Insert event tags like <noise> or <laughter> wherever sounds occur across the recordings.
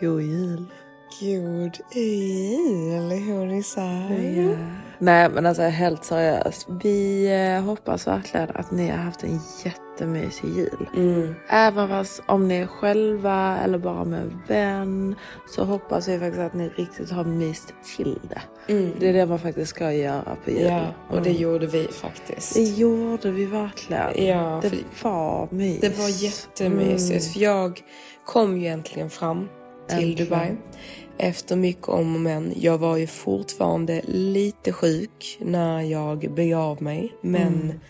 God jul. God jul horisar. Nej men alltså helt seriöst. Vi eh, hoppas verkligen att ni har haft en jättemysig jul. Mm. Även fast om ni är själva eller bara med en vän så hoppas vi faktiskt att ni riktigt har myst till det. Det är det man faktiskt ska göra på jul. Mm. Ja, och det Mm. gjorde vi faktiskt. Det gjorde vi verkligen. Ja, det var mys. Det var jättemysigt. För jag kom ju äntligen fram till. Dubai. Efter mycket om och men. Jag var ju fortfarande lite sjuk när jag begav mig. Men Mm.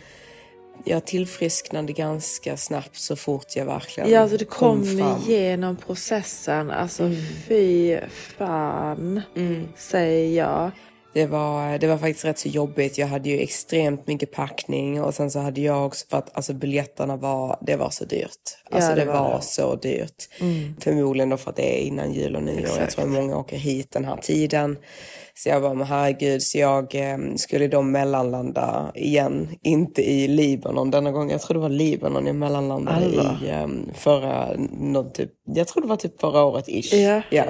jag tillfrisknade ganska snabbt så fort jag verkligen Ja, alltså du kom, fram. igenom processen. Alltså fy fan, säger jag. Det var, det var faktiskt rätt så jobbigt. Jag hade ju extremt mycket packning och sen så hade jag också för att alltså biljetterna var, det var så dyrt. Alltså Ja, det, det var, det. så dyrt. Förmodligen då för att det är innan jul och nyår. Jag Exakt. tror att många åker hit den här tiden. Så jag bara, men herregud, så jag eh, skulle då mellanlanda igen. Inte i Libanon denna gång. Jag tror det var Libanon jag mellanlandade Allvar. i eh, förra, någon typ, jag tror det var typ förra året ish. Ja, ja.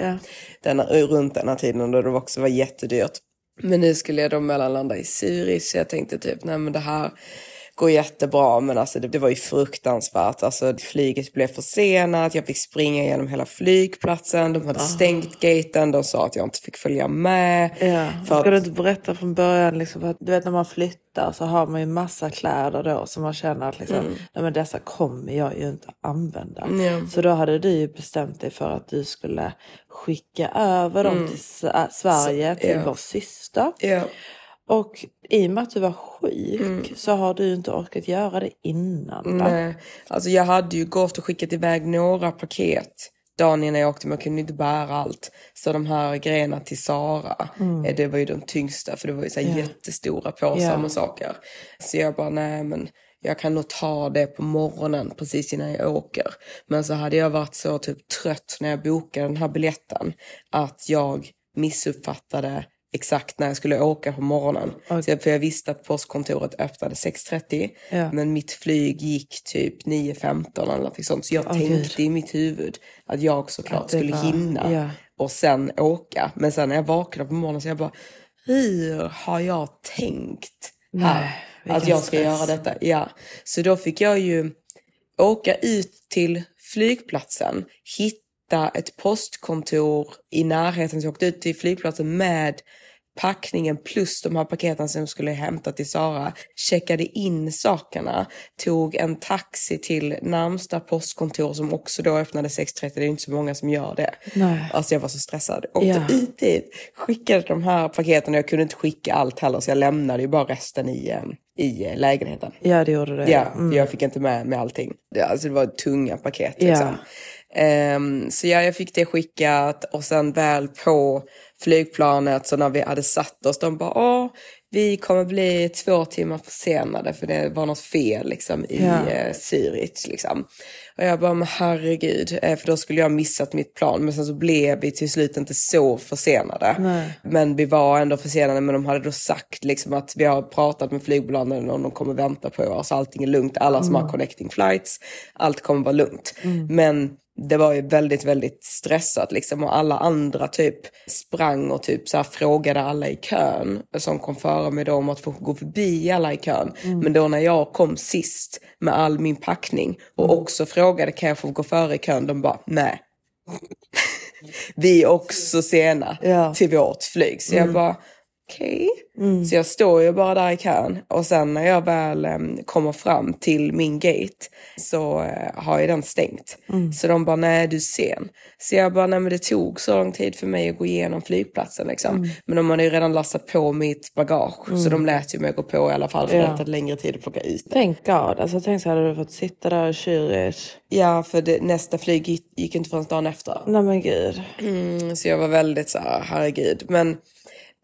Denna, runt den här tiden då det också var jättedyrt. Men nu skulle jag då mellanlanda i Zürich så jag tänkte typ, nej men det här går jättebra men alltså det, det var ju fruktansvärt. Alltså flyget blev försenat, jag fick springa igenom hela flygplatsen, de hade stängt gaten, de sa att jag inte fick följa med. Ja. Att- Ska du inte berätta från början, liksom, att, du vet när man flyttar så har man ju massa kläder då som man känner att liksom, nej, men dessa kommer jag ju inte använda. Mm. Så då hade du ju bestämt dig för att du skulle skicka över dem till S- äh, Sverige till Mm. ja. vår syster. Ja. Och i och med att du var sjuk så har du inte orkat göra det innan. Va? Nej, alltså jag hade ju gått och skickat iväg några paket dagen innan jag åkte men jag kunde inte bära allt. Så de här grejerna till Sara, eh, det var ju de tyngsta för det var ju så Ja. jättestora påsar Ja. med saker. Så jag bara, nej men jag kan nog ta det på morgonen precis innan jag åker. Men så hade jag varit så typ trött när jag bokade den här biljetten att jag missuppfattade exakt när jag skulle åka på morgonen. Oj. Så jag, för jag visste att postkontoret öppnade 6.30 Ja. men mitt flyg gick typ 9.15 eller något sånt. Så jag Åh, tänkte Gud. i mitt huvud att jag såklart Att skulle var- hinna ja. och sen åka. Men sen när jag vaknade på morgonen så jag bara, hur har jag tänkt här? Nej, att jag ska stress. göra detta. Ja. Så då fick jag ju åka ut till flygplatsen, hitta ett postkontor i närheten. Så jag åkte ut till flygplatsen med packningen plus de här paketen som jag skulle hämta till Sara. Checkade in sakerna, tog en taxi till närmsta postkontor som också då öppnade 6.30. Det är inte så många som gör det. Nej. Alltså jag var så stressad. Åkte Ja. ut dit, skickade de här paketen och jag kunde inte skicka allt heller så jag lämnade ju bara resten i, eh, i eh, lägenheten. Ja, det gjorde det. Ja, Mm. jag fick inte med, med allting. Alltså det var tunga paket liksom. Ehm, så ja, jag fick det skickat och sen väl på flygplanet så när vi hade satt oss, de bara åh, vi kommer bli två timmar försenade för det var något fel liksom i Ja. eh, Zürich liksom. Och jag bara, men herregud, eh, för då skulle jag missat mitt plan. Men sen så blev vi till slut inte så försenade. Nej. Men vi var ändå försenade, men de hade då sagt liksom att vi har pratat med flygbolagen och de kommer vänta på oss. Allting är lugnt, alla som har connecting flights, allt kommer vara lugnt. Men det var ju väldigt, väldigt stressat liksom och alla andra typ sprang och typ så frågade alla i kön som kom före mig då om att få gå förbi alla i kön. Men då när jag kom sist med all min packning och också frågade kan jag få gå före i kön, de bara nej. <laughs> Vi är också sena Ja. till vårt flyg. Så jag bara okej. Så jag står ju bara där i kön och sen när jag väl em, kommer fram till min gate så eh, har jag den stängt. Så de bara, nej du är sen. Så jag bara, nej men det tog så lång tid för mig att gå igenom flygplatsen liksom. Men de hade ju redan lastat på mitt bagage så de lät ju mig gå på i alla fall för Ja. det hade längre tid att plocka ut det. Thank God. Alltså tänk så hade du fått sitta där och tjurit. Ja, för det, nästa flyg gick, gick inte förrän dagen efter. Nej men gud. Mm, så jag var väldigt så här, herregud. Men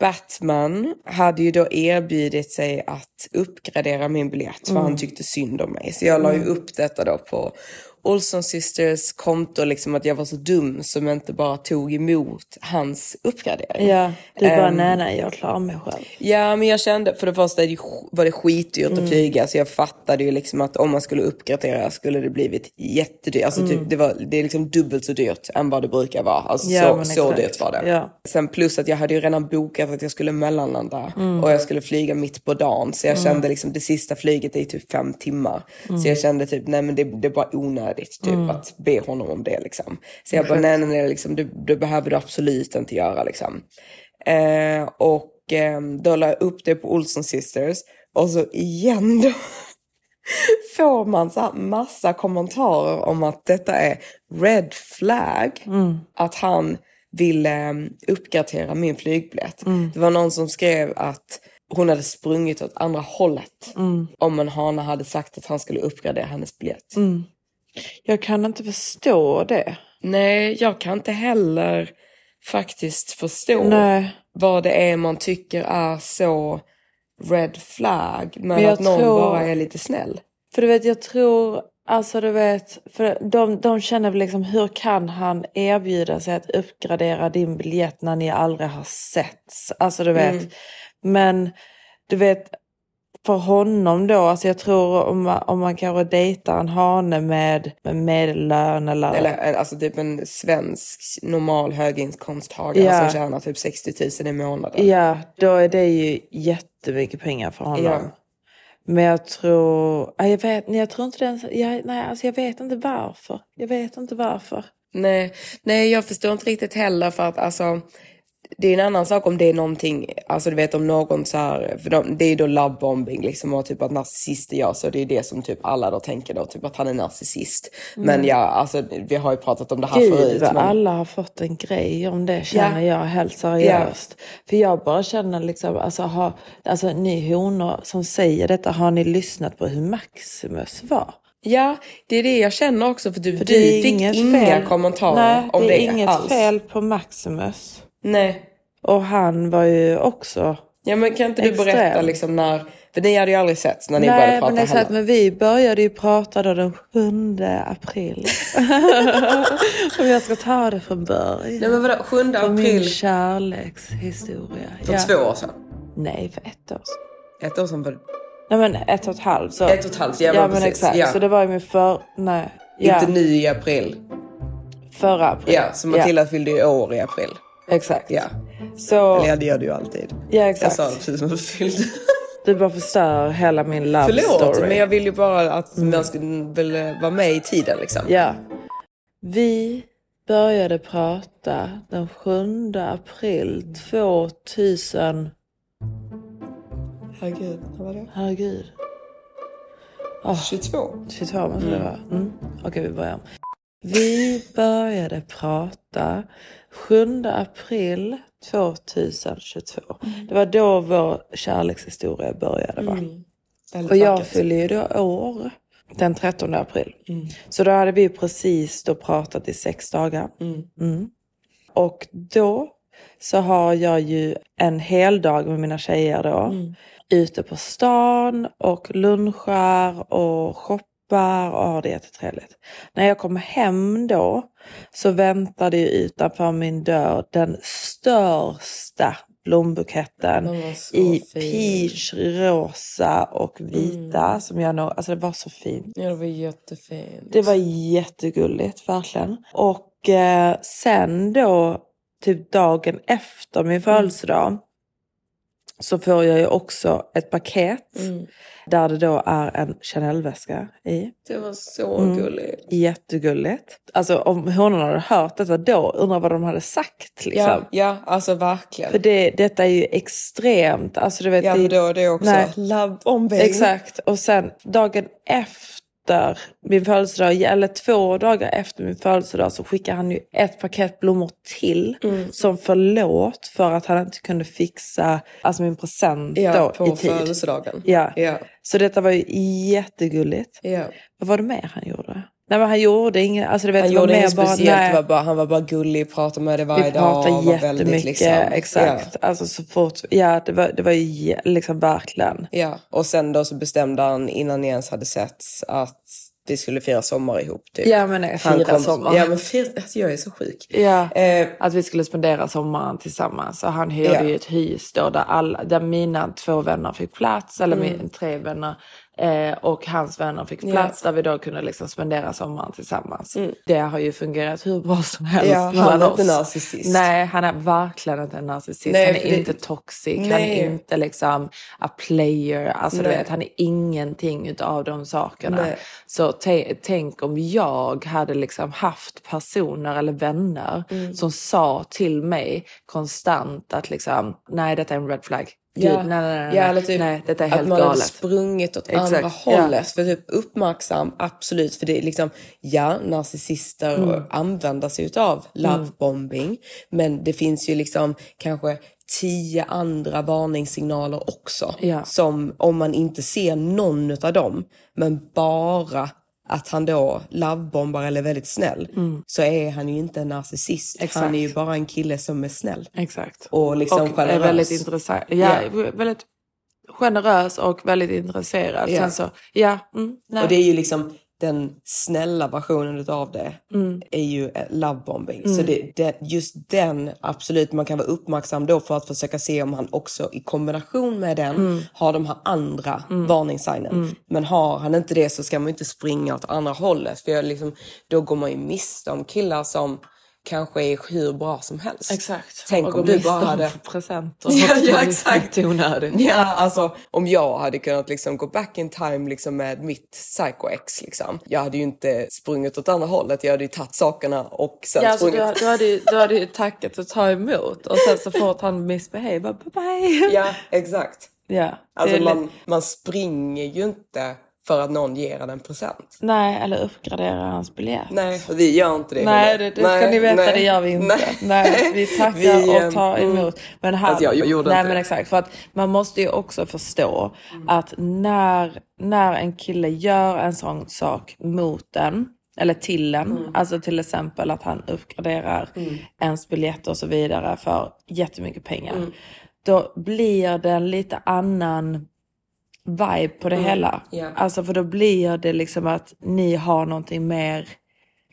Batman hade ju då erbjudit sig att uppgradera min biljett för han tyckte synd om mig. Så jag la ju upp detta då på Olson Sisters konto, liksom att jag var så dum som inte bara tog emot hans uppgradering. Ja, du bara Ehm, nej nej jag klarar mig själv. Ja, men jag kände, för det första var det skitdyrt att flyga, så jag fattade ju liksom att om man skulle uppgradera skulle det blivit jättedyrt. Alltså typ, det, var, det är liksom dubbelt så dyrt än vad det brukar vara. Alltså Ja, så, så dyrt var det. Ja. Sen plus att jag hade ju redan bokat att jag skulle mellanlanda Mm. och jag skulle flyga mitt på dagen. Så jag kände liksom det sista flyget är typ fem timmar. Mm. Så jag kände typ, nej men det, det är bara onödigt typ att be honom om det liksom. Så jag bara, nej nej nej, liksom, det, det behöver du absolut inte göra liksom. Eh, och eh, då la jag upp det på Olson Sisters och så igen då <laughs> får man så massa kommentarer om att detta är red flag. Att han ville eh, uppgradera min flygbiljett. Det var någon som skrev att hon hade sprungit åt andra hållet om en hane hade sagt att han skulle uppgradera hennes biljett. Jag kan inte förstå det. Nej, jag kan inte heller faktiskt förstå Nej. vad det är man tycker är så red flag. Men, Men att någon tror- bara är lite snäll. För du vet jag tror, alltså du vet, för de, de känner väl liksom hur kan han erbjuda sig att uppgradera din biljett när ni aldrig har setts? Alltså du vet. Men du vet, för honom då, alltså jag tror om man, om man kanske dejtar en hane med, med medellön eller... Eller alltså typ en svensk normal höginkomsttagare Ja. som tjänar typ 60 000 i månaden. Ja, då är det ju jättemycket pengar för honom. Ja. Men jag tror, ja, jag vet, jag tror inte det ens, jag, nej, alltså jag vet inte varför. Jag vet inte varför. Nej, nej, jag förstår inte riktigt heller för att alltså det är en annan sak om det är någonting, alltså du vet om någon så här, för de, det är då lovebombing liksom och typ att narcissister gör så, det är det som typ alla då tänker då, typ att han är narcissist. Men ja, alltså vi har ju pratat om det här Gud förut. vad Men, alla har fått en grej om det känner Ja. jag helt seriöst. För jag bara känner liksom, alltså, ha, alltså ni honor som säger detta, har ni lyssnat på hur Maximus var? ja, det är det jag känner också för du, För du fick inga kommentarer Nej, om det det, är inget alls. fel på Maximus. Nej. Och han var ju också Ja men kan inte du Extrem. berätta liksom när, för ni hade ju aldrig sett när ni Nej, började prata men exakt. heller. Men vi började ju prata då den 7 april. <laughs> Om jag ska ta det från början. Nej men vadå, 7 På min april kärlekshistoria. för Ja. två år sedan? Nej, för ett år sedan. Ett år sedan var Nej men ett och ett halvt. Så. ett och ett halvt, ja, Ja men precis. exakt. Ja. Så det var ju min för... Nej. Ja, Inte ny i april. förra april. Ja, så Matilda fyllde ju år i april. Exakt. Ja. Så, Eller ja, det gör du ju alltid. ja Jag exakt. sa det precis som du fyllde. Du bara förstör hela min love Förlåt, story. Mm. men jag vill ju bara att man skulle väl eh, vara med i tiden liksom. Ja. Vi började prata den 7 april 2000... Herregud, vad var det? Herregud. 22? 22 måste det vara. Mm. Okej, vi börjar. Vi började prata 7 april 2022. Det var då vår kärlekshistoria började. Va? Väldigt Och jag fyller ju då år den 13 april. Så då hade vi precis då pratat i sex dagar. Mm. Och då så har jag ju en hel dag med mina tjejer då. Ute på stan och lunchar och shoppar och har det jättetrevligt. När jag kommer hem då så väntar det ju utanför min dörr den största blombuketten i fin. peach, rosa och vita. Som jag nog, alltså det var så fint. Ja, det var jättefint. Det var jättegulligt, verkligen. Och eh, sen då, typ dagen efter Mm. min födelsedag, så får jag ju också ett paket Mm. där det då är en Chanel-väska i. Det var så Mm. gulligt. Jättegulligt. Alltså om honorna hade hört detta då, undrar vad de hade sagt liksom. Ja, ja, alltså verkligen. För det, detta är ju extremt. Alltså du vet, ja, för då är det också Nej. love. Exakt. Och sen dagen efter min födelsedag, eller två dagar efter min födelsedag så skickar han ju ett paket blommor till. Mm. Som förlåt för att han inte kunde fixa alltså min present Ja, då på i tid. födelsedagen. Ja. Ja. Så detta var ju jättegulligt. ja. Vad var det mer han gjorde? Nej men han gjorde inget, alltså du vet, Han var gjorde inget bara, speciellt, nej. var bara, han var bara gullig, pratade med dig varje Vi dag. pratade var väldigt, jättemycket, liksom, exakt. Alltså så fort, ja det var, det var ju liksom verkligen. Ja. ja, och sen då så bestämde han innan ni ens hade sett att vi skulle fira sommar ihop. Typ. Ja men nej, Han fira kom- sommar. Ja, men fira, alltså, jag är så sjuk. Ja, Eh, att vi skulle spendera sommaren tillsammans. Och han hyrde Ja. ju ett hus då där, alla, där mina två vänner fick plats, eller Mm. min, tre vänner. Eh, och hans vänner fick plats där vi då kunde liksom spendera sommaren tillsammans. Det har ju fungerat hur bra som helst Mm. Ja, han är inte narcissist. Nej, han är verkligen inte en narcissist. Nej, han är det- inte toxic, han Nej. är inte liksom a player. Alltså du Nej. vet, han är ingenting utav de sakerna. Nej. Så tänk om jag hade liksom haft personer eller vänner Mm. som sa till mig konstant att liksom, nej detta är en red flag. Gud, Ja. nej, nej, nej, Ja, eller typ nej, detta är att helt man hade galet. sprungit åt Exakt, andra ja. hållet. För typ uppmärksam, absolut. För det är liksom, ja, narcissister Mm. använder sig av lovebombing. Men det finns ju liksom kanske tio andra varningssignaler också. Ja. Som om man inte ser någon av dem, men bara att han då lovebombar eller är väldigt snäll, så är han ju inte en narcissist. Mm. Exakt. Han är ju bara en kille som är snäll. Exakt. Och liksom och är generös. väldigt intressant. Ja, väldigt generös och väldigt intresserad. Ja. Sen så, ja. Mm. Och det är ju liksom den snälla versionen av det Mm. är ju eh, lovebombing. Så det, det, just den, absolut, man kan vara uppmärksam då för att försöka se om han också i kombination med den Mm. har de här andra varningssignen. Men har han inte det så ska man inte springa åt andra hållet. För liksom, då går man ju miste om killar som kanske är hur bra som helst. Exakt. Tänk Och om du bara hade... <laughs> presenter. Ja, ja, exakt. onödigt. Ja, alltså om jag hade kunnat liksom gå back in time liksom med mitt psycho-ex liksom. Jag hade ju inte sprungit åt andra hållet. Jag hade ju tagit sakerna och sen Ja, alltså, sprungit. du, du, hade ju, du hade ju tackat och ta emot och sen så fort han misbehave, bye bye. Ja, exakt. Ja, Alltså man, man springer ju inte för att någon ger en en present. Nej, eller uppgradera hans biljett. Nej, vi gör inte det. Nej, det, det ska ni veta, det gör vi inte. Nej, vi tackar Vi, och tar mm, emot. Men han, Alltså, jag gjorde nej, inte men det. exakt, för att man måste ju också förstå att när, när en kille gör en sån sak mot en, eller till en, Mm. alltså till exempel att han uppgraderar ens biljett och så vidare för jättemycket pengar. Mm. Då blir det en lite annan vibe på det hela. Mm. ja. Alltså för då blir det liksom att ni har någonting mer,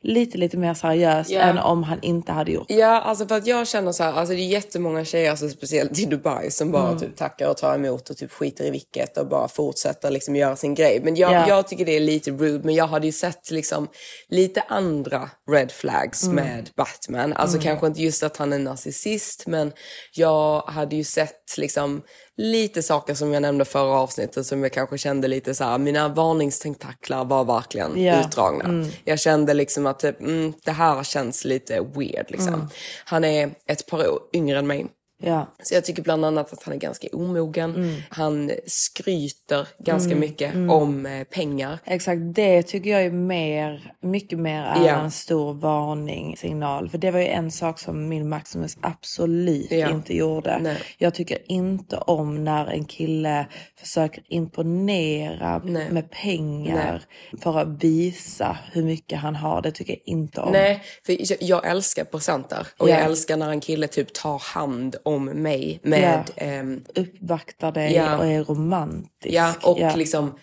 lite lite mer seriöst Ja. än om han inte hade gjort det. Ja, alltså för att jag känner så här, alltså det är jättemånga tjejer, alltså speciellt i Dubai, som bara typ tackar och tar emot och typ skiter i vilket och bara fortsätter liksom göra sin grej. Men jag, Ja. jag tycker det är lite rude, men jag hade ju sett liksom lite andra red flags med Batman. Alltså kanske inte just att han är narcissist, men jag hade ju sett liksom lite saker som jag nämnde förra avsnittet som jag kanske kände lite så här, mina varningstentaklar var verkligen Ja. utdragna. Jag kände liksom att typ, mm, det här känns lite weird. Liksom. Han är ett par år yngre än mig. Ja. Så jag tycker bland annat att han är ganska omogen. Mm. Han skryter ganska mycket om eh, pengar. Exakt, det tycker jag är mer, mycket mer är Ja. en stor varningssignal. För det var ju en sak som min Maximus absolut Ja. inte gjorde. Nej. Jag tycker inte om när en kille försöker imponera Nej. med pengar för att visa hur mycket han har. Det tycker jag inte om. Nej, för jag, jag älskar presenter. Och Ja. jag älskar när en kille typ tar hand om mig med... Ja. ehm, Uppvaktar dig Ja. och är romantisk. ja, och liksom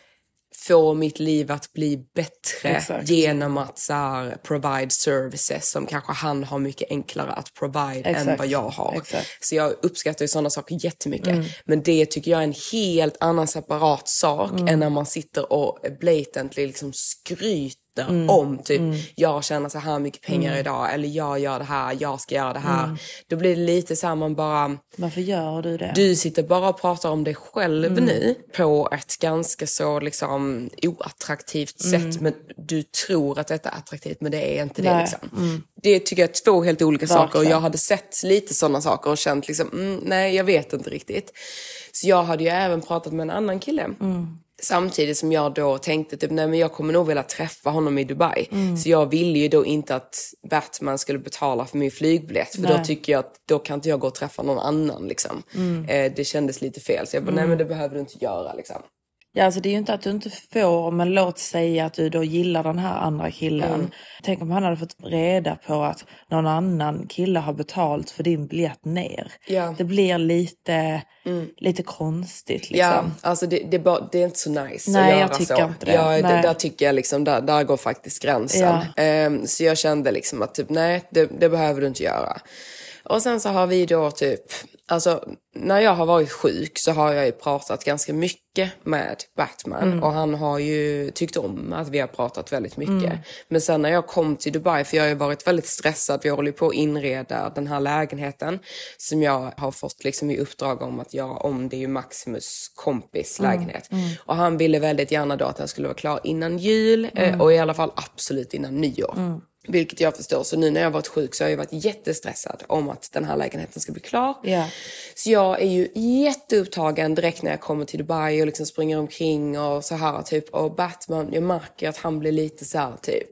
få mitt liv att bli bättre Exakt. genom att så här, provide services som kanske han har mycket enklare att provide än Exakt. vad jag har. Exakt. Så jag uppskattar ju sådana saker jättemycket. Mm. Men det tycker jag är en helt annan separat sak Mm. än när man sitter och blatantly liksom skryter Mm. om typ jag tjänar så här mycket pengar idag eller jag gör det här, jag ska göra det här. Mm. Då blir det lite så här man bara Varför gör du det? du sitter bara och pratar om dig själv Mm. nu på ett ganska så liksom oattraktivt sätt. Men du tror att detta är attraktivt men det är inte det. Mm. Liksom. Det tycker jag är två helt olika saker och Verkligen. jag hade sett lite sådana saker och känt liksom, mm, nej jag vet inte riktigt. Så jag hade ju även pratat med en annan kille. Mm. Samtidigt som jag då tänkte typ, nej men jag kommer nog vilja träffa honom i Dubai. Mm. Så jag ville ju då inte att Batman skulle betala för min flygbiljett. För då Nej. tycker jag att då kan inte jag gå och träffa någon annan liksom. Mm. Eh, det kändes lite fel. Så jag bara, nej men det behöver du inte göra liksom. Ja, alltså det är ju inte att du inte får, men låt säga att du då gillar den här andra killen. Mm. Tänk om han hade fått reda på att någon annan kille har betalt för din biljett ner. Ja. Mm. Det blir lite, lite konstigt liksom. Ja, alltså det, det, det är inte så nice Nej, att jag göra tycker så. inte det. Ja, Nej. det, där tycker jag liksom, där, där går faktiskt gränsen. Ehm, så jag kände liksom att typ, nej, det, det behöver du inte göra. Och sen så har vi då typ, alltså när jag har varit sjuk så har jag ju pratat ganska mycket med Batman Mm. och han har ju tyckt om att vi har pratat väldigt mycket. Mm. Men sen när jag kom till Dubai, för jag har ju varit väldigt stressad, vi håller på att inreda den här lägenheten som jag har fått liksom i uppdrag om att göra om. Det är ju Maximus kompis Mm. lägenhet. Och han ville väldigt gärna då att den skulle vara klar innan jul eh, och i alla fall absolut innan nyår. Vilket jag förstår. Så nu när jag varit sjuk så har jag varit jättestressad om att den här lägenheten ska bli klar. Ja. Så jag är ju jätteupptagen direkt när jag kommer till Dubai och liksom springer omkring och så här typ. Och Batman, jag märker att han blir lite så här typ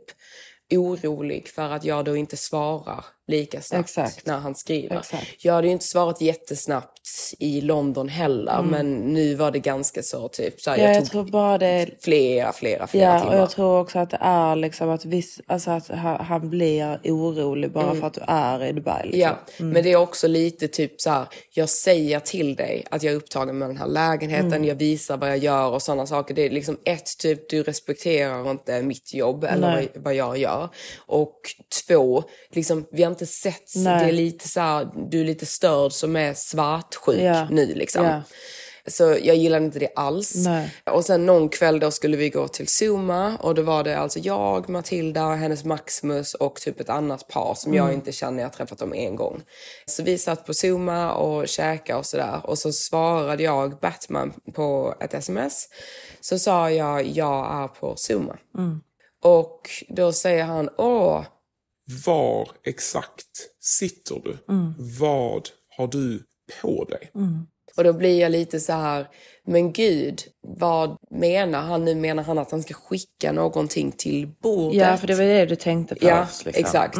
orolig för att jag då inte svarar lika snabbt Exakt. när han skriver. Exakt. Jag hade ju inte svarat jättesnabbt i London heller men nu var det ganska så typ så här, Mm. Ja, jag jag tror bara det flera, flera, flera Ja, timmar. och jag tror också att det är liksom att, viss, alltså att han, blir orolig bara för att du är i Dubai. Liksom. Mm. Ja, men det är också lite typ så här, jag säger till dig att jag är upptagen med den här lägenheten, Mm. jag visar vad jag gör och sådana saker. Det är liksom ett, typ du respekterar inte mitt jobb eller Nej. vad, jag gör. Och två, liksom vi inte sett, Nej. det är lite så här, du är lite störd som är svartsjuk Ja. nu liksom. Ja. Så jag gillade inte det alls. Nej. Och sen någon kväll då skulle vi gå till Zuma och då var det alltså jag, Matilda, hennes Maximus och typ ett annat par som jag inte känner, jag träffat dem en gång. Så vi satt på Zuma och käkade och sådär och så svarade jag Batman på ett sms. Så sa jag, jag är på Zuma. Och då säger han, åh, Var exakt sitter du? Vad har du på dig? Och då blir jag lite så här, men gud, vad menar han nu? Menar han att han ska skicka någonting till bordet? ja, för det var det du tänkte först. Ja, liksom. exakt.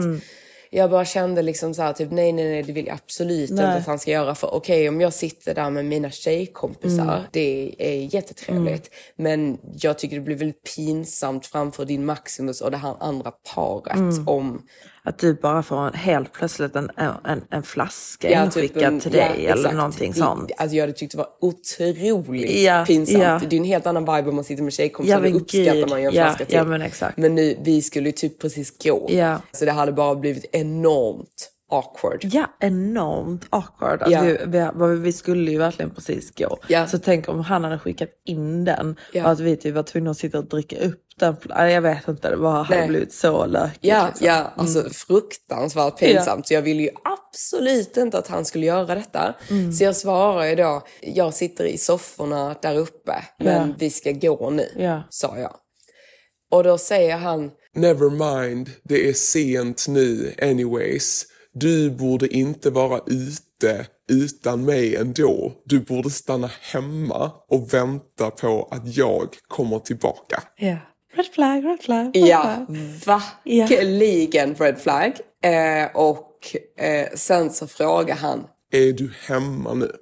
Jag bara kände liksom så här, typ nej, nej, nej, det vill jag absolut inte Nej. att han ska göra. För okej, om jag sitter där med mina tjejkompisar, Mm. det är jättetrevligt. Men jag tycker det blir väldigt pinsamt framför din Maximus och det här andra paret Mm. om Att du bara får helt plötsligt en, en, en flaska Ja, inskickad typ till ja, dig eller exakt. någonting sånt. Alltså jag hade tyckt det var otroligt Ja, pinsamt. ja. Det är en helt annan vibe om man sitter med tjejkompisar. Ja, då uppskattar gud. man ju en Ja, flaska till. ja, men. Men nu, vi skulle ju typ precis gå. Ja. Så det hade bara blivit enormt awkward. Ja, enormt awkward. Alltså, Ja. vi, vi, vi skulle ju verkligen precis gå. Ja. Så tänk om han hade skickat in den Ja. och att vi typ var tvungna att sitta och dricka upp den. Jag vet inte, det bara hade blivit så lökigt. Ja, liksom. ja alltså fruktansvärt pinsamt. Så jag ville ju absolut inte att han skulle göra detta. Mm. Så jag svarar ju då, jag sitter i sofforna där uppe, men Ja. vi ska gå nu, Ja. sa jag. Och då säger han, Never mind, det är sent nu anyways. Du borde inte vara ute utan mig ändå. Du borde stanna hemma och vänta på att jag kommer tillbaka. Ja. Red flag, red flag. Red Ja, flag. verkligen red flag. Eh, och eh, sen så frågar han, Är du hemma nu?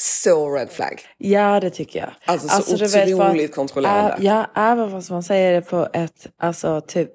så red flag. Ja, det tycker jag. Alltså, så du vet, otroligt kontrollerande. Ä- ja, även fast man säger det på ett, alltså typ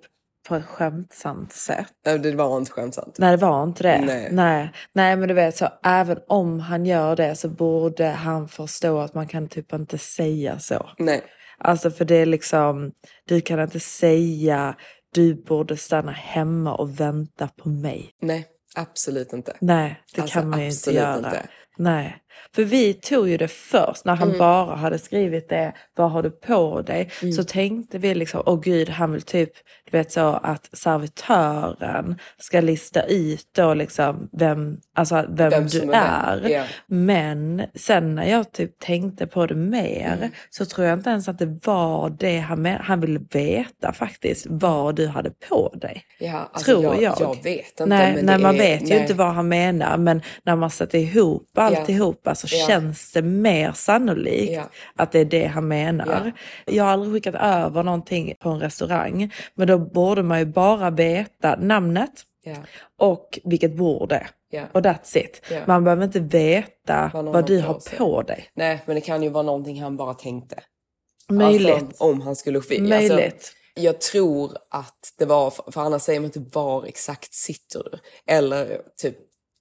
på ett skämtsamt sätt. Nej, Det var inte skämtsamt. Nej, det var inte det. Nej. Nej, Nej men du vet, så även om han gör det så borde han förstå att man kan typ inte säga så. Nej. Alltså för det är liksom, du kan inte säga du borde stanna hemma och vänta på mig. Nej, absolut inte. Nej, det Alltså, kan man ju inte göra. inte. Nej, för vi tog ju det först när Mm. han bara hade skrivit det, vad har du på dig? Mm. Så tänkte vi liksom, åh gud, han vill typ, du vet så att servitören ska lista ut då liksom vem, alltså vem, Vem du är är. ja. Men sen när jag typ tänkte på det mer Mm. så tror jag inte ens att det var det han men- Han ville veta faktiskt vad du hade på dig. Ja, alltså tror jag, jag. jag vet inte. nej, men nej man är, vet ju nej. inte vad han menar men när man sätter ihop alltihopa så Ja. känns det mer sannolikt Ja. att det är det han menar. Jag har aldrig skickat över någonting på en restaurang men då borde man ju bara veta namnet Ja. och vilket bord det är. Ja. Och that's it. Ja. Man behöver inte veta Vad vad du har på sig. dig. Nej, men det kan ju vara någonting han bara tänkte. Möjligt. Alltså, om han skulle få Möjligt. Alltså, jag tror att det var, för annars säger man inte var exakt sitter du. Eller typ,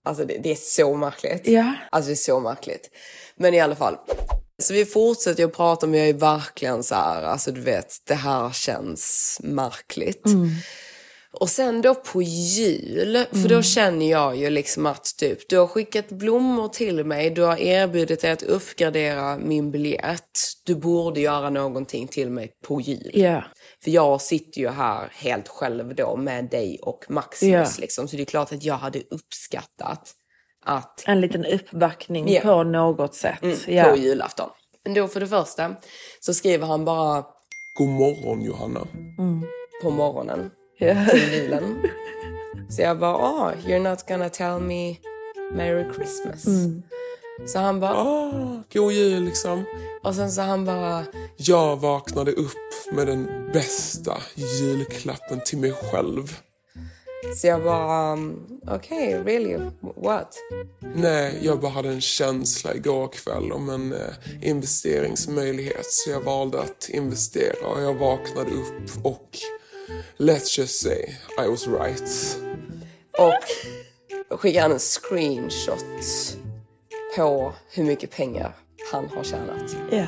alltså det, det är så märkligt. Ja. Alltså det är så märkligt. Men i alla fall. Så vi fortsätter att prata men jag är verkligen så här, alltså du vet, det här känns märkligt. Och sen då på jul, för då känner jag ju liksom att typ, du har skickat blommor till mig, du har erbjudit dig att uppgradera min biljett. Du borde göra någonting till mig på jul. Ja. För jag sitter ju här helt själv då med dig och Maximus Ja. liksom. Så det är klart att jag hade uppskattat att En liten uppbackning Ja. på något sätt. Mm, ja. på julafton. Men då för det första så skriver han bara God morgon Johanna. på morgonen Ja. till julen. Så jag bara, oh, you're not gonna tell me Merry Christmas. Så han bara, Ah, god jul liksom. och sen så han bara, Jag vaknade upp med den bästa julklappen till mig själv. så jag bara, um, okay, really, what? Nej, jag bara hade en känsla igår kväll om en eh, investeringsmöjlighet så jag valde att investera och jag vaknade upp och let's just say I was right. Och skickar han en screenshot på hur mycket pengar han har tjänat. ja.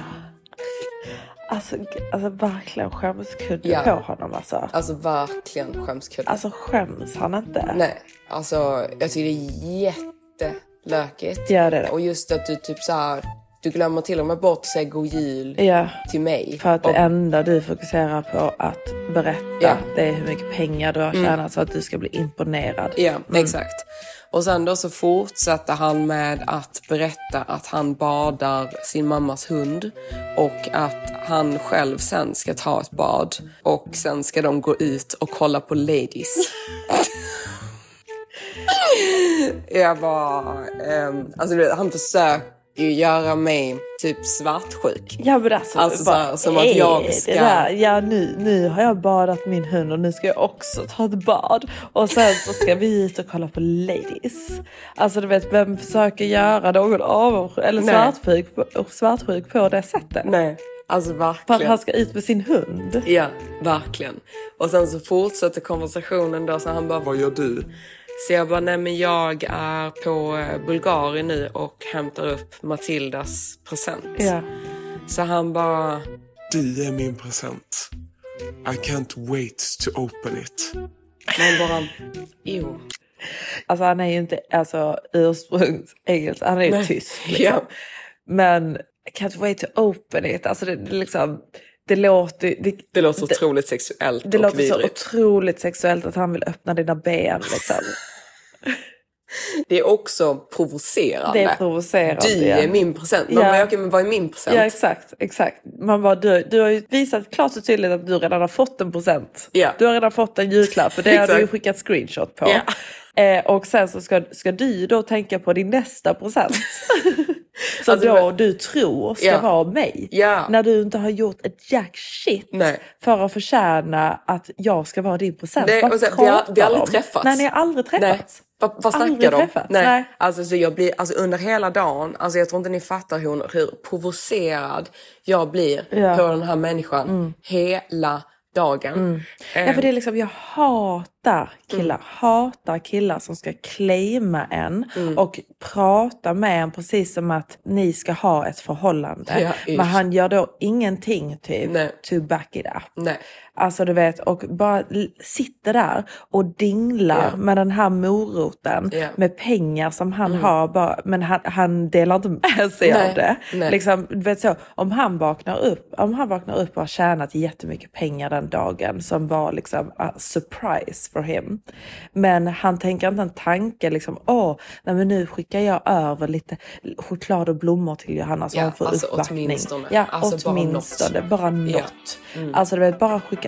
Alltså, alltså verkligen skämskudde Ja. på honom alltså. Alltså verkligen skämskudde. Alltså skäms han inte? Nej, alltså jag tycker det är jättelökigt. Ja, det är det. Och just att du typ så här, du glömmer till och med bort att säga god jul Ja, till mig. för att det Och- enda du fokuserar på att berätta Ja. det är hur mycket pengar du har tjänat så att du ska bli imponerad. Ja, exakt. Och sen då så fortsätter han med att berätta att han badar sin mammas hund och att han själv sen ska ta ett bad och sen ska de gå ut och kolla på ladies. <laughs> Jag bara, ehm, alltså han försöker ju göra mig typ svartsjuk. Ja men alltså, Alltså, så bara, här, som att "Ey, jag ska- där, ja nu, nu har jag badat min hund och nu ska jag också ta ett bad. Och sen så ska vi ut och kolla på ladies. Alltså du vet, vem försöker göra någon avundsjuk eller svartsjuk, svartsjuk på det sättet? Nej, alltså För att verkligen. han ska ut med sin hund. Ja, verkligen. Och sen så fortsätter konversationen då så han bara Vad gör du? Så jag bara, nej men jag är på eh, Bulgarien nu och hämtar upp Matildas present. Ja. Så han bara, Du är min present. I can't wait to open it. man bara, jo. Alltså han är ju inte alltså, ursprungsengelsk, han är ju tysk. <laughs> Liksom. Ja. Men can't wait to open it. Alltså det, det liksom, det låter, det, Det låter otroligt sexuellt det och låter så vidrigt. otroligt sexuellt att han vill öppna dina ben. Liksom. Det är också provocerande. Det är provocerande. Du är min present. Man Ja. bara, okej men vad är min present? Ja exakt, exakt. Man bara, du, du har ju visat klart och tydligt att du redan har fått en present. Ja. Du har redan fått en julklapp för det har du skickat screenshot på. Ja. Eh, och sen så ska, ska du då tänka på din nästa present. Som <laughs> Alltså, då du tror ska Ja. vara mig. Ja. När du inte har gjort ett jack shit Nej. för att förtjäna att jag ska vara din present. Nej, Vad och sen, vi har- vi har aldrig om? träffats. Nej, ni har aldrig Nej. träffats. Vad, vad snackar de? träffats, Nej. nej. Alltså, så jag blir, alltså under hela dagen, alltså jag tror inte ni fattar hur, hur provocerad jag blir Ja. Mm. på den här människan. Hela dagen. Ja, för det är liksom, jag hatar killar. Mm. Hatar killar som ska claima en och prata med en precis som att ni ska ha ett förhållande. Ja, Men han gör då ingenting typ Nej. to back it up. Nej. Alltså du vet, och bara sitter där och dinglar Ja. med den här moroten. Mm. med pengar som han har, bara, men han, han delar inte med sig Nej, av det. nej. Liksom, du vet så, om han vaknar upp, om han vaknar upp och har tjänat jättemycket pengar den dagen som var liksom a surprise for him. Men han tänker inte en tanke liksom, åh, nej men nu skickar jag över lite choklad och blommor till Johanna så Ja, hon får alltså uppvaktning. åtminstone. Ja, Alltså bara åtminstone, något. bara Ja. Mm. något. Alltså du vet, bara skicka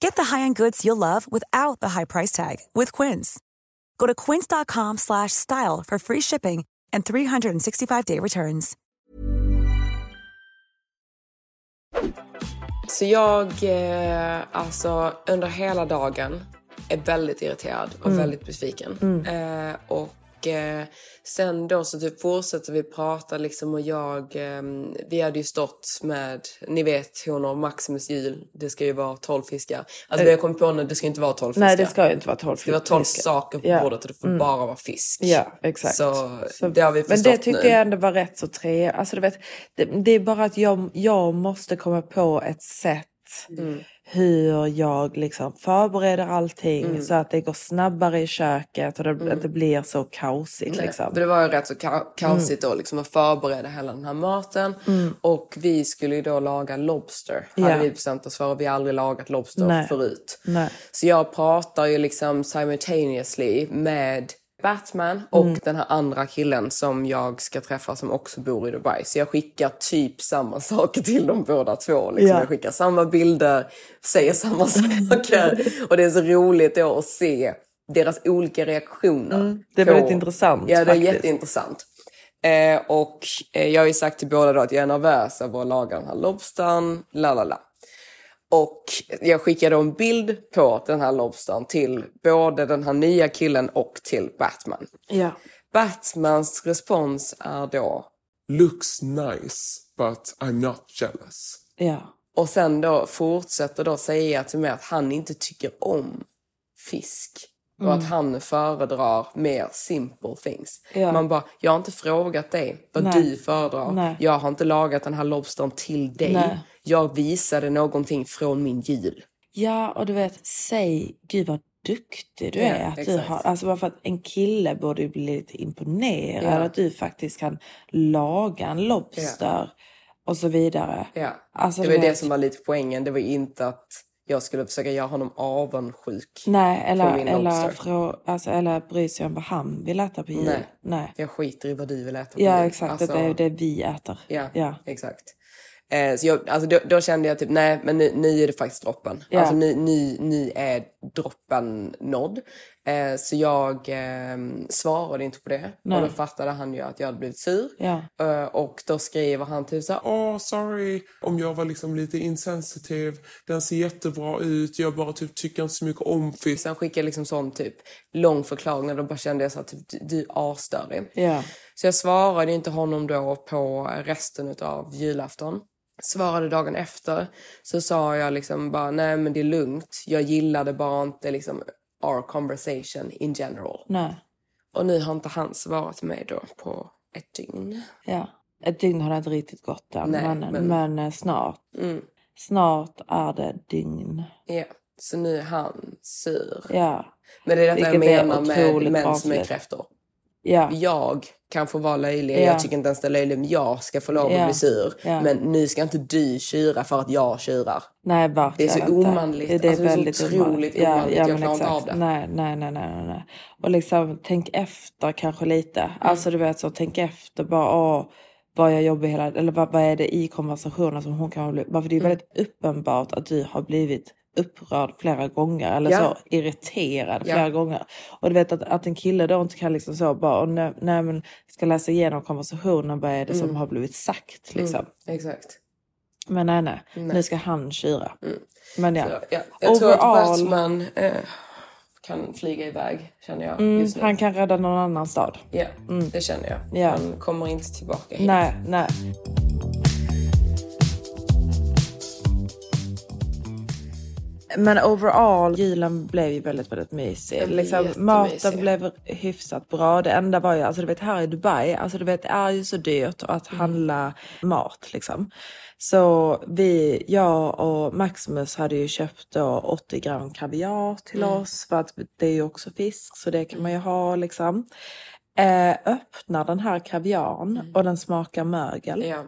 Get the high-end goods you'll love without the high price tag with Quince. Go to quince.com slash style for free shipping and 365-day returns. Så jag, eh, alltså under hela dagen är väldigt irriterad och väldigt besviken. Eh, och eh, sen då så typ fortsätter vi prata liksom och jag, eh, vi hade ju stått med, ni vet hon och Maximus jul, det ska ju vara 12 fiskar. Alltså vi har kommit på nu, det ska inte vara 12 fiskar. Nej det ska ju inte vara tolv Det ska vara 12 fiskar. saker på Ja. bordet och det får bara vara fisk. Ja, exakt. Så, det har vi Men förstått det tyckte nu. jag ändå var rätt så trevligt. Alltså, du vet, det, det är bara att jag, jag måste komma på ett sätt Mm. Hur jag liksom förbereder allting Mm. så att det går snabbare i köket och det inte blir så kaosigt. Nej, Liksom. för det var ju rätt så ka- kaosigt då liksom att förbereda hela den här maten. Och vi skulle ju då laga lobster. Hade Ja. vi bestämt oss för och vi har aldrig lagat lobster Nej. förut. Nej. Så jag pratar ju liksom simultaneously med Batman och Mm. den här andra killen som jag ska träffa som också bor i Dubai. Så jag skickar typ samma <laughs> saker till dem båda två. Liksom. Ja. Jag skickar samma bilder, säger samma <laughs> saker. Och det är så roligt då att se deras olika reaktioner. Mm. Det är väldigt intressant, Ja, det är faktiskt. jätteintressant. Eh, och eh, jag har ju sagt till båda då att jag är nervös över att laga den här lobstern, la la la. Och jag skickade en bild på den här lobstern till både den här nya killen och till Batman. Ja. Batmans respons är då, Looks nice, but I'm not jealous. Ja. och sen då fortsätter då säga till mig att han inte tycker om fisk. Och att han föredrar mer simple things. Mm. Ja. Man bara, jag har inte frågat dig vad Nej. du föredrar. Nej. Jag har inte lagat den här lobstern till dig. Nej. Jag visade någonting från min jul. ja, och du vet, säg gud vad duktig du Ja, är. Att du har, alltså bara för att en kille borde bli lite imponerad Ja. att du faktiskt kan laga en lobster och så vidare. Ja. Alltså, det var det vet- som var lite poängen. Det var inte att jag skulle försöka göra honom avundsjuk. Nej, eller, eller, frå, alltså, eller bry sig om vad han vill äta på jul. Nej. Nej. Jag skiter i vad du vill äta. på Ja, jul. exakt. Alltså, Det är det vi äter. Ja, Ja. exakt. Eh, så jag, alltså då, då kände jag typ, nej men nu, nu är det faktiskt droppen. Ja. Alltså nu, nu, nu är droppen nådd. Eh, så jag eh, svarade inte på det. Nej. Och då fattade han ju att jag hade blivit sur. Ja. Eh, och då skriver han typ så här, Åh, sorry om jag var liksom lite insensitiv. Den ser jättebra ut. Jag bara typ tycker inte så mycket om fisk. Sen skickade jag liksom sån typ lång förklaring och då bara kände jag så typ, du är asstörig. Ja. Så jag svarade inte honom då på resten av julafton. Svarade dagen efter så sa jag liksom bara nej men det är lugnt. Jag gillade bara inte liksom our conversation in general. Nej. Och nu har inte han svarat mig då på ett dygn. Ja. Ett dygn har det inte riktigt gått än. Nej, men, men- men... eh, snart. Mm. Snart är det dygn. Ja, så nu är han sur. Ja. Men det är detta jag Vilket är menar med män som är kräftor. Ja. Jag kan få vara löjlig. Ja. Jag tycker inte ens det är löjligt. Men jag ska få lov Ja. att bli sur. Ja. Men nu ska inte du tjura för att jag tjurar. Nej, Det är så omanligt. Det, det är Alltså, det är så väldigt otroligt omanligt. omanligt. Jag men klarar inte av det. Nej, nej, nej, nej, nej. Och liksom tänk efter kanske lite. Mm. Alltså du vet så tänk efter bara åh, vad jag jobbar hela eller vad, vad är det i konversationen som hon kan ha blivit. För det är Mm. väldigt uppenbart att du har blivit upprörd flera gånger eller Ja. så irriterad Ja. flera gånger. Och du vet att, att en kille då inte kan liksom så bara, och nej, nej men ska läsa igenom konversationen, vad är det Mm. som har blivit sagt liksom. Exakt. Men nej, nej, Nej. nu ska han kyra. Men ja, Så, ja. Jag tror att Overall- Batman eh, kan flyga iväg, känner jag Mm, just nu. han kan rädda någon annan stad. Ja, det känner jag. Ja. Han kommer inte tillbaka hit. Nej, nej. Men overall, julen blev ju väldigt, väldigt mysig. Liksom, maten blev hyfsat bra. Det enda var ju, alltså du vet här i Dubai, alltså du vet det är ju så dyrt att Mm. handla mat liksom. Så vi, jag och Maximus hade ju köpt då 80 gram kaviar till Mm. oss för att det är ju också fisk så det kan man ju ha liksom. Eh, öppnar den här kaviarn och den smakar mögel. Mm. Ja.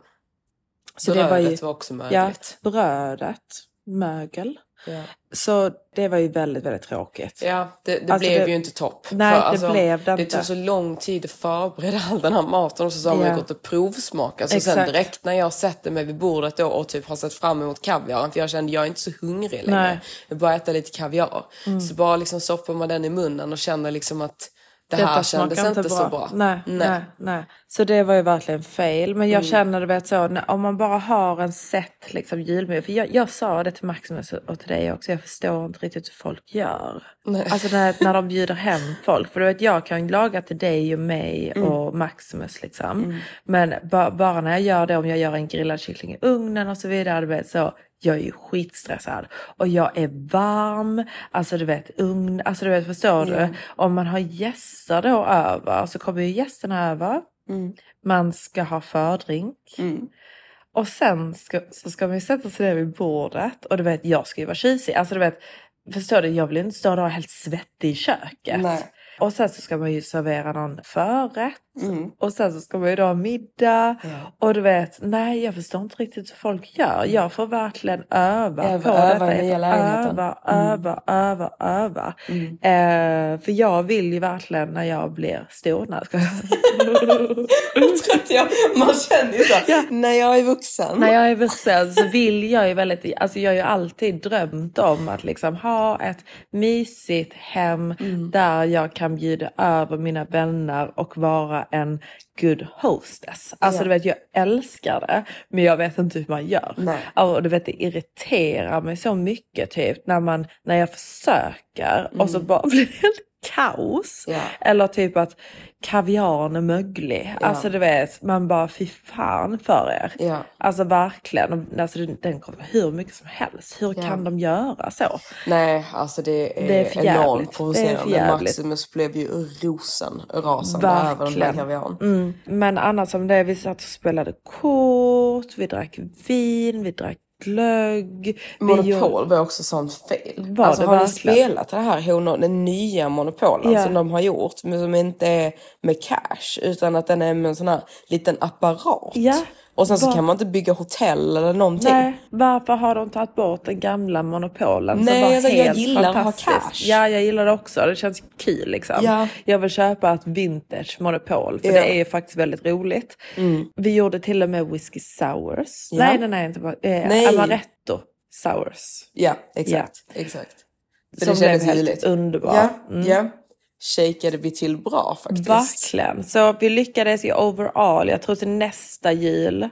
Så Brödet det var ju var också ja, mögligt. brödet, mögel. Ja. Så det var ju väldigt, väldigt tråkigt. Ja, det, det Alltså, blev det- ju inte topp. Nej, det blev det det tog så lång tid att förbereda all den här maten och så har man Ja. ju gått och provsmakat. Så sen Exakt. direkt när jag sätter mig vid bordet då och typ har sett fram emot kaviaren, för jag kände jag är inte så hungrig längre. Nej. Mm. Jag bara äta lite kaviar. Så bara liksom stoppar man den i munnen och känner liksom att det här Detta kändes smakar inte så bra. Nej, nej, nej. Så det var ju verkligen fail. Men jag Mm. känner, du vet så, om man bara har en set liksom julmiddag. För jag, jag sa det till Maximus och till dig också, jag förstår inte riktigt hur folk gör. Nej. Alltså när, när de bjuder hem folk. För du vet, jag kan laga till dig och mig Mm. och Maximus liksom. Men ba, bara när jag gör det, om jag gör en grillad kyckling i ugnen och så vidare, du vet så. Jag är ju skitstressad och jag är varm, alltså du vet ugn, alltså du vet förstår du? Om man har gäster då över så kommer ju gästerna över. Man ska ha fördrink. Och sen ska, så ska man ju sätta sig ner vid bordet och du vet jag ska ju vara tjusig. Alltså du vet, förstår du, jag vill inte stå där och helt svettig i köket. Nej. Och sen så ska man ju servera någon förrätt. Och sen så ska man ju då ha middag. Och du vet, nej jag förstår inte riktigt hur folk gör. Jag får verkligen öva Öva- på öva detta. Jag får öva, öva, öva, öva. Eh, för jag vill ju verkligen när jag blir stor. Ska jag <laughs> Jag man känner ju så, när jag är vuxen. När jag är vuxen så vill jag ju väldigt, alltså jag har ju alltid drömt om att liksom ha ett mysigt hem där jag kan bjuda över mina vänner och vara en good hostess. Alltså Ja. du vet jag älskar det men jag vet inte hur man gör. Nej. Och du vet det irriterar mig så mycket typ när, man, när jag försöker och så bara <laughs> blir det helt kaos. Ja. Eller typ att kaviaren är möglig. Alltså du vet, man bara fy fan för er. Ja. Alltså verkligen. Alltså, den- kommer hur mycket som helst. Hur kan de göra så? Nej, alltså det är, Det är för enormt är provocerande. Maximus blev ju rosen rasande över den där kaviaren. Mm. Men annars som det, vi satt och spelade kort, vi drack vin, vi drack glögg. Monopol var också sånt fel. Var alltså har ni verkligen? spelat det här honor, den nya monopolen Ja. som de har gjort, men som inte är med cash utan att den är med en sån här liten apparat. Ja. Och sen så Va? kan man inte bygga hotell eller någonting. Nej, varför har de tagit bort den gamla monopolen? Nej, var alltså, jag gillar att ha cash. Ja, jag gillar det också. Det känns kul liksom. Ja. Jag vill köpa ett vintage monopol för Ja. Mm. det är ju faktiskt väldigt roligt. Vi gjorde till och med whisky sours. Ja. Nej, nej, nej, inte bara, eh, Nej. amaretto sours. Ja, exakt. exakt. För Som det blev helt ljuvligt. underbar. Ja, Mm. ja. Shakeade vi till bra faktiskt. Verkligen. Så vi lyckades i overall. Jag tror till nästa jul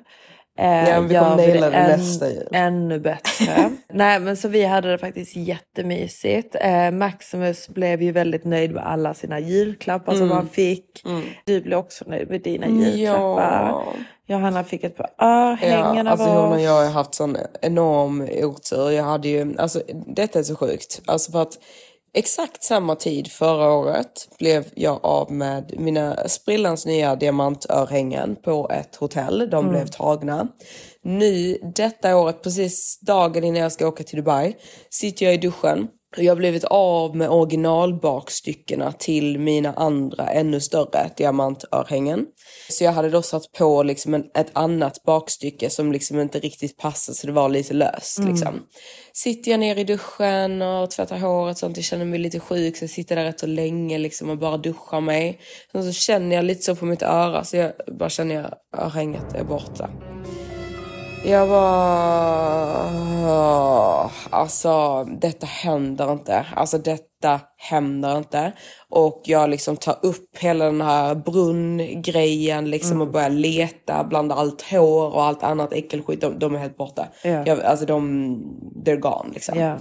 eh, Ja, vi gör vi det än- nästa jul. ännu bättre. <laughs> Nej, men så vi hade det faktiskt jättemysigt. Eh, Maximus blev ju väldigt nöjd med alla sina julklappar som han fick. Du blev också nöjd med dina julklappar. Ja. Johanna fick ett par örhängen Ja, av alltså hon och oss. jag har haft sån enorm otur. Jag hade ju, alltså detta är så sjukt. Alltså för att exakt samma tid förra året blev jag av med mina sprillans nya diamantörhängen på ett hotell. De blev tagna. Nu, detta året, precis dagen innan jag ska åka till Dubai, sitter jag i duschen. Jag har blivit av med originalbakstyckena till mina andra ännu större diamantörhängen. Så jag hade då satt på liksom en, ett annat bakstycke som liksom inte riktigt passade så det var lite löst. Liksom. Sitter jag ner i duschen och tvättar håret sånt, jag känner mig lite sjuk så jag sitter där rätt så länge liksom och bara duschar mig. Sen så känner jag lite så på mitt öra så jag bara känner jag örhänget är borta. Jag bara... Alltså, detta händer inte. Alltså, detta händer inte. Och jag liksom tar upp hela den här brunngrejen liksom och börjar leta bland allt hår och allt annat äckelskit. De, de är helt borta. Ja. Jag, alltså, de... They're gone liksom. Ja.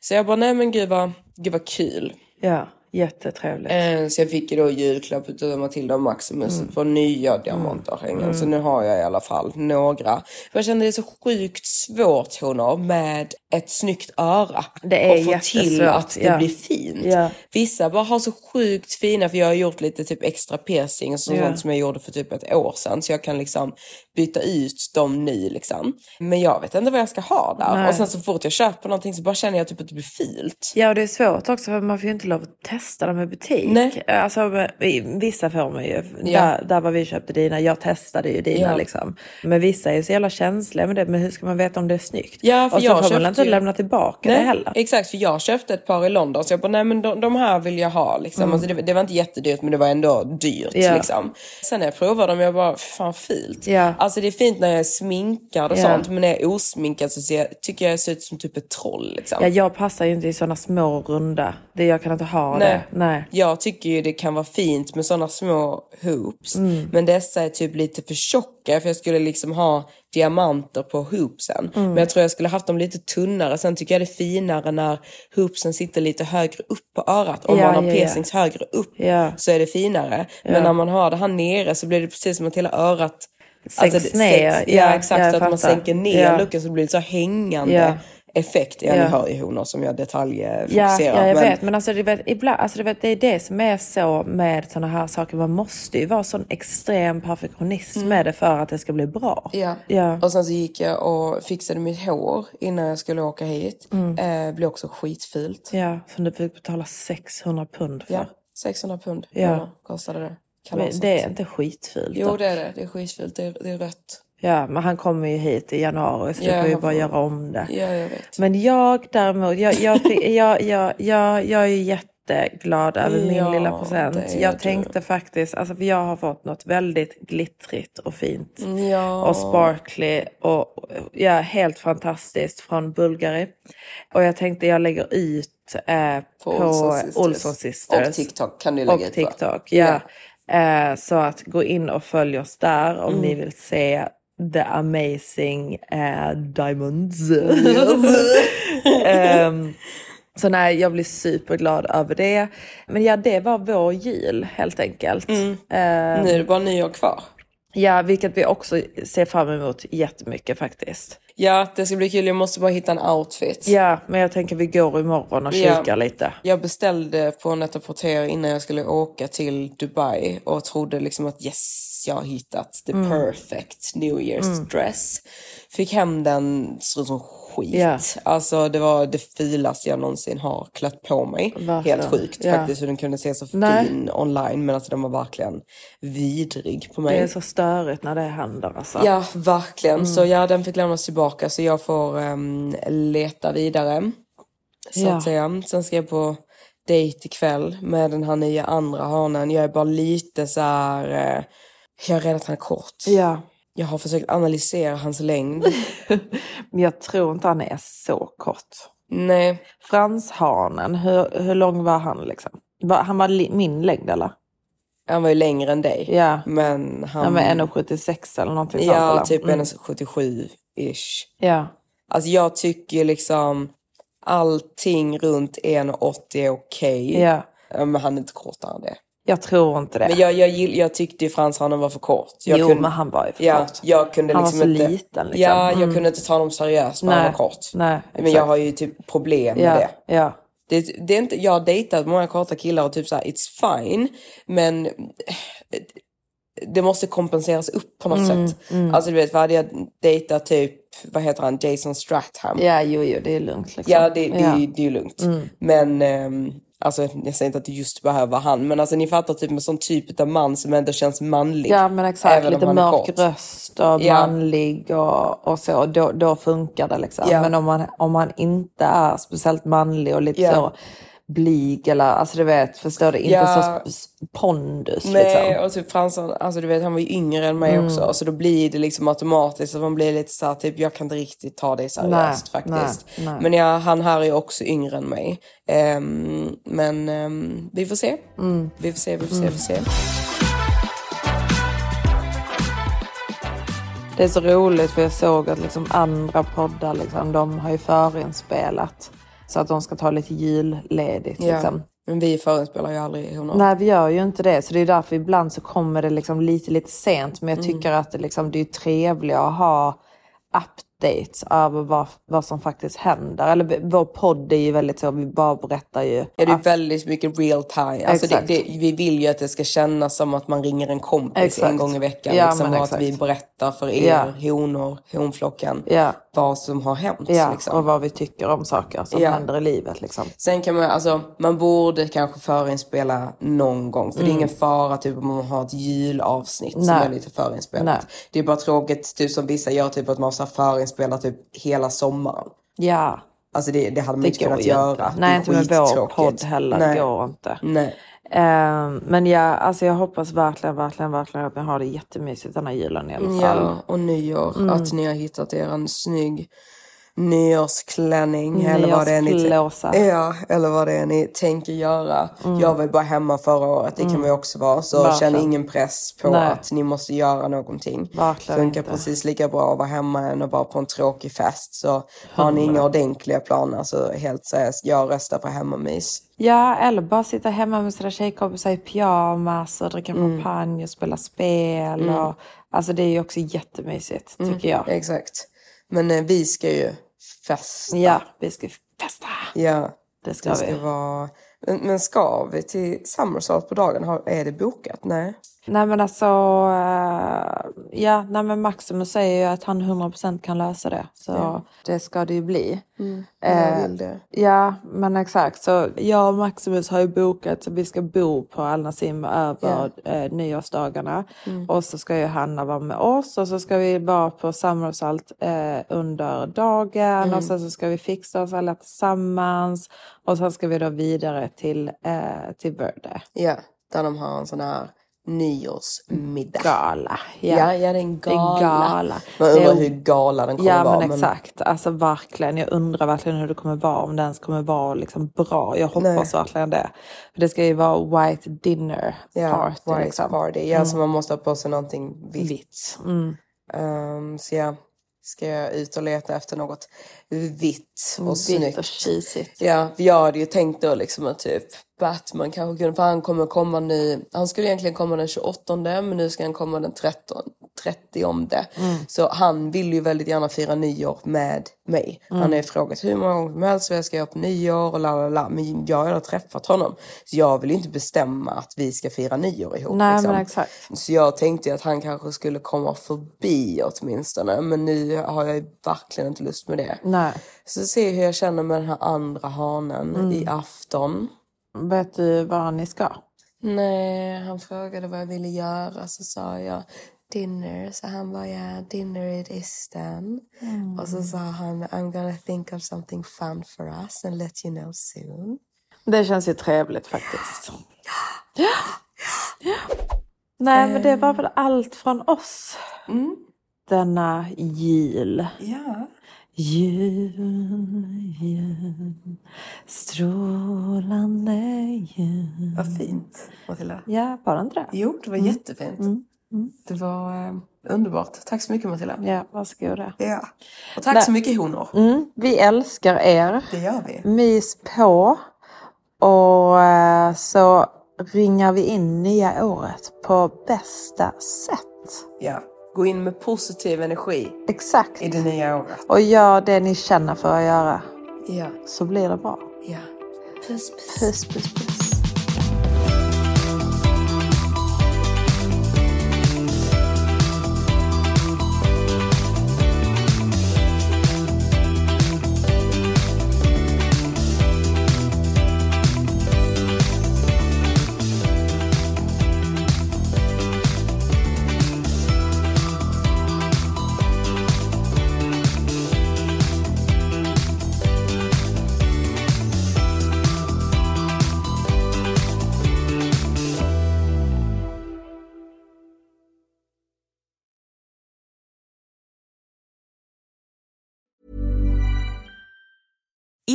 Så jag bara, nej men gud vad, gud vad kul. Ja, jättetrevligt. Eh, Så jag fick ju då julklapp utav Matilda och Maximus Mm. på nya diamantörhängen. Så nu har jag i alla fall några. För jag kände det är så sjukt svårt honor med ett snyggt öra. Det är och få till att det ja. blir fint. Ja. Vissa bara har så sjukt fina, för jag har gjort lite typ extra piercing och sånt Ja. som jag gjorde för typ ett år sedan. Så jag kan liksom byta ut dem nu liksom. Men jag vet inte vad jag ska ha där. Nej. Och sen så fort jag köper någonting så bara känner jag typ att det blir fult. Ja, och det är svårt också för man får ju inte lov att testa dem i butik. Nej. Alltså, vissa får man ju. Ja. Där, där var vi köpte dina, jag testade ju dina Ja. liksom. Men vissa är ju så jävla känsliga med det, men hur ska man veta om det är snyggt? Ja, för och så jag får man inte ju- lämna tillbaka det heller. Exakt, för jag köpte ett par i London så jag bara, nej men de, de här vill jag ha. Liksom. Alltså, det, det var inte jättedyrt men det var ändå dyrt. Mm. Ja. Liksom. Sen när jag provade dem, jag bara, fan fult. Ja. Alltså det är fint när jag är sminkad och Ja. sånt, men när jag är osminkad så jag, tycker jag ser ut som typ ett troll. Liksom. Ja, jag passar ju inte i sådana små runda. Det, jag kan inte ha Nej. det. Nej. Jag tycker ju det kan vara fint med sådana små hoops. Mm. Men dessa är typ lite för tjocka för jag skulle liksom ha diamanter på hoopsen. Mm. Men jag tror jag skulle haft dem lite tunnare. Sen tycker jag det är finare när hoopsen sitter lite högre upp på örat. Om Ja, man har ja, ja. piercings högre upp Ja. så är det finare. Men när man har det här nere så blir det precis som att hela örat Sänks det- ner. sänks- Ja, ja, exakt. så att man sänker ner Ja. looken så det blir lite så hängande Ja. effekt. Ja, Ja. ni hör ju honor som jag detaljfokuserar. Ja, ja, jag men- vet. Men alltså, du vet, ibland, alltså, du vet, det är det som är så med sådana här saker. Man måste ju vara sån extrem perfektionism med det för att det ska bli bra. Ja. Ja. och sen så gick jag och fixade mitt hår innan jag skulle åka hit. Eh, blev också skitfult. Ja, som du fick betala 600 pund för. Ja, 600 pund Ja. ja. kostade det. Men det är inte skitfult. Jo då. det är det, det är skitfult, det är, det är rött. Ja, men han kommer ju hit i januari så Ja, du får ju bara får- göra om det. Ja jag vet. Men jag däremot, jag, jag, <laughs> jag, jag, jag, jag är jätteglad över min Ja, lilla present. Jag du. tänkte faktiskt, alltså för jag har fått något väldigt glittrigt och fint. Ja. Och sparkly och ja, helt fantastiskt från Bulgari. Och jag tänkte jag lägger ut eh, på, Olsson Sisters. Olsson Sisters. Och TikTok kan du lägga Och ut, va? TikTok, ja. Eh, så att gå in och följ oss där om Mm. ni vill se the amazing eh, diamonds. <laughs> <laughs> Ehm, så nej, jag blir superglad över det. Men ja, det var vår jul helt enkelt. Mm. Ehm, Nu är det bara nyår kvar. ja, vilket vi också ser fram emot jättemycket faktiskt. Ja, det ska bli kul. Jag måste bara hitta en outfit. Ja, men jag tänker vi går imorgon och Ja. kikar lite. Jag beställde på Net-a-Porter innan jag skulle åka till Dubai och trodde liksom att yes, jag har hittat the Mm. perfect New Year's dress. Fick hem den, såg ut som skit. Ja. Alltså det var det filaste jag någonsin har klätt på mig. Verkligen. Helt sjukt Ja. faktiskt hur den kunde se så Nej. fin online men alltså den var verkligen vidrig på Det mig. är så störigt när det händer alltså. Ja, verkligen. Mm. Så ja, den fick lämnas tillbaka så jag får ehm, leta vidare. Så Ja. att säga. Sen ska jag på dejt ikväll med den här nya andra hanen. Jag är bara lite så här... Eh, jag är rädd att han är kort. Ja. Jag har försökt analysera hans längd. <laughs> Men jag tror inte han är så kort. Nej, Franshanen, hur, hur lång var han liksom? Var, han var li, min längd eller? han var ju längre än dig. Ja. Men han... Han var 1,76 eller någonting sånt Ja, eller? typ Mm. 1,77-ish. Ja. Alltså jag tycker liksom allting runt 1,80 är okej. ja. Ja, Men han är inte kortare än det. Jag tror inte det. Men jag, jag, gill- jag tyckte ju franshanen var för kort. Jag jo, kunde, men han var ju för ja, kort. jag kunde Han var liksom så inte, liten, liksom. Ja, jag Mm. kunde inte ta honom seriöst när han var kort. Nej, Men jag har ju typ problem med ja, det. Ja. det. Det är inte. Jag har dejtat många korta killar och typ så här, it's fine. Men eh, det måste kompenseras upp på något Mm, sätt. Alltså du vet, vad hade jag dejtat typ, vad heter han, Jason Stratham. ja, jo, jo, det är lugnt liksom. Ja, det, det, Ja. Mm. det är ju lugnt. Men, ehm, alltså jag säger inte att det just behöver han, men alltså ni fattar typ med sån typ av man som ändå känns manlig. Ja men exakt, lite mörk röst och Ja. manlig och, och så, då, då funkar det liksom. Ja. Men om man, om man inte är speciellt manlig och lite Ja. så blyg eller, alltså du vet, förstår du, inte Ja. så pondus Nej, liksom. och typ Fransson, alltså du vet han var ju yngre än mig också. Så då blir det liksom automatiskt att man blir lite så här, typ jag kan inte riktigt ta dig seriöst faktiskt. nej, nej. Men ja, han här är ju också yngre än mig. Ehm, men ehm, vi får se. Mm. Vi får se, vi får se, vi får se. Det är så roligt för jag såg att liksom andra poddar, liksom, de har ju förinspelat. Så att de ska ta lite julledigt. Ja. Liksom. Men vi förinspelar ju aldrig honor. Nej, vi gör ju inte det. Så det är därför ibland så kommer det liksom lite, lite sent. Men jag Mm. tycker att det, liksom, det är trevligare att ha updates över vad, vad som faktiskt händer. Eller vår podd är ju väldigt så, vi bara berättar ju. Ja, det är väldigt mycket real time. Alltså det, det, vi vill ju att det ska kännas som att man ringer en kompis Exakt. en gång i veckan. Ja, liksom, och att vi berättar för er Ja. honor, honflocken, Ja. vad som har hänt. Ja, liksom. och vad vi tycker om saker som Ja. händer i livet. Liksom. Sen kan man, alltså, man borde kanske förinspela någon gång. För det är ingen fara typ om man har ett julavsnitt som Mm. Nej. är lite förinspelat. Nej. Det är bara tråkigt, typ som vissa gör, typ att man måste förinspela typ hela sommaren. Ja, Alltså det, det hade man det inte kunnat göra. inte. Nej, inte med vår podd heller. Nej. Det går inte. Nej. Ehm, men ja, alltså jag hoppas verkligen, verkligen, verkligen att ni har det jättemysigt den här julen i alla fall. Ja, och nyår. Att ni har hittat er en snygg nyårsklänning. Eller vad det är ni, ja, eller vad det är ni tänker göra. Jag var ju bara hemma förra året, det kan vi också vara. Så Verkligen. känn ingen press på Nej. att ni måste göra någonting. Verkligen Funkar inte. precis lika bra att vara hemma än att vara på en tråkig fest. Så har ni inga ordentliga planer så helt seriöst, jag röstar på hemmamys. Ja, eller bara sitta hemma med sina tjejkompisar i pyjamas och dricka Mm. champagne och spela spel. Och, alltså det är ju också jättemysigt, Mm. tycker jag. Exakt. Men eh, vi ska ju festa. Ja, vi ska festa. Ja. Det ska Det ska vi. vara... Men, men ska vi till Summersalt på dagen? Är det bokat? Nej. Nej men alltså, eh, ja, nej men Maximus säger ju att han 100% kan lösa det. Så det ska det ju bli. Jag vill det. Ja, men exakt. Så jag och Maximus har ju bokat så vi ska bo på Al Nassim över eh, nyårsdagarna. Och så ska ju Hanna vara med oss och så ska vi vara på Summersalt eh, under dagen och sen så ska vi fixa oss alla tillsammans. Och sen ska vi då vidare till, eh, till Verde. Ja, där de har en sån här nyårsmiddag. Gala. Ja, ja, det är en Det är gala. gala. Man undrar hur gala den kommer Ja vara. men exakt, alltså verkligen. Jag undrar verkligen hur det kommer vara, om den ens kommer vara liksom bra. Jag hoppas verkligen det. För det ska ju vara white dinner Ja, party. white liksom. party. Ja, så man måste ha på sig någonting vitt. Vitt. Mm. Ehm, så ja, ska jag ut och leta efter något vitt och Vitt snyggt. och cheesigt. Ja, jag hade ju tänkt då liksom att typ Batman kanske kunde, för han kommer komma nu, han skulle egentligen komma den 28 men nu ska han komma den 13, 30 om det. Så han vill ju väldigt gärna fira nyår med mig. Han har frågat hur många gånger som helst vad jag ska göra på nyår och la la la. Men jag har redan träffat honom. Så jag vill ju inte bestämma att vi ska fira nyår ihop. Nej liksom. men exakt. Så jag tänkte ju att han kanske skulle komma förbi åtminstone. Men nu har jag ju verkligen inte lust med det. Nej. Så se hur jag känner med den här andra hanen i afton. Vet du var ni ska? Nej, han frågade vad jag ville göra så sa jag dinner. Så han bara ja, dinner it is then. Och så sa han I'm gonna think of something fun for us and let you know soon. Det känns ju trevligt faktiskt. Ja. <gasps> ja. Nej men det var väl allt från oss. Denna jul. Ja. Jul, jul, strålande jul. Vad fint, Matilda. Ja, var inte det? Jo, det var jättefint. Det var eh, underbart. Tack så mycket Matilda. Ja, varsågoda. Ja. Och tack Nej. så mycket honor. Mm, vi älskar er. Det gör vi. Mys på. Och eh, så ringar vi in nya året på bästa sätt. Ja. Gå in med positiv energi Exakt. i det nya året. Och gör det ni känner för att göra. Ja. Så blir det bra. Ja. Puss, puss. Puss, puss, puss.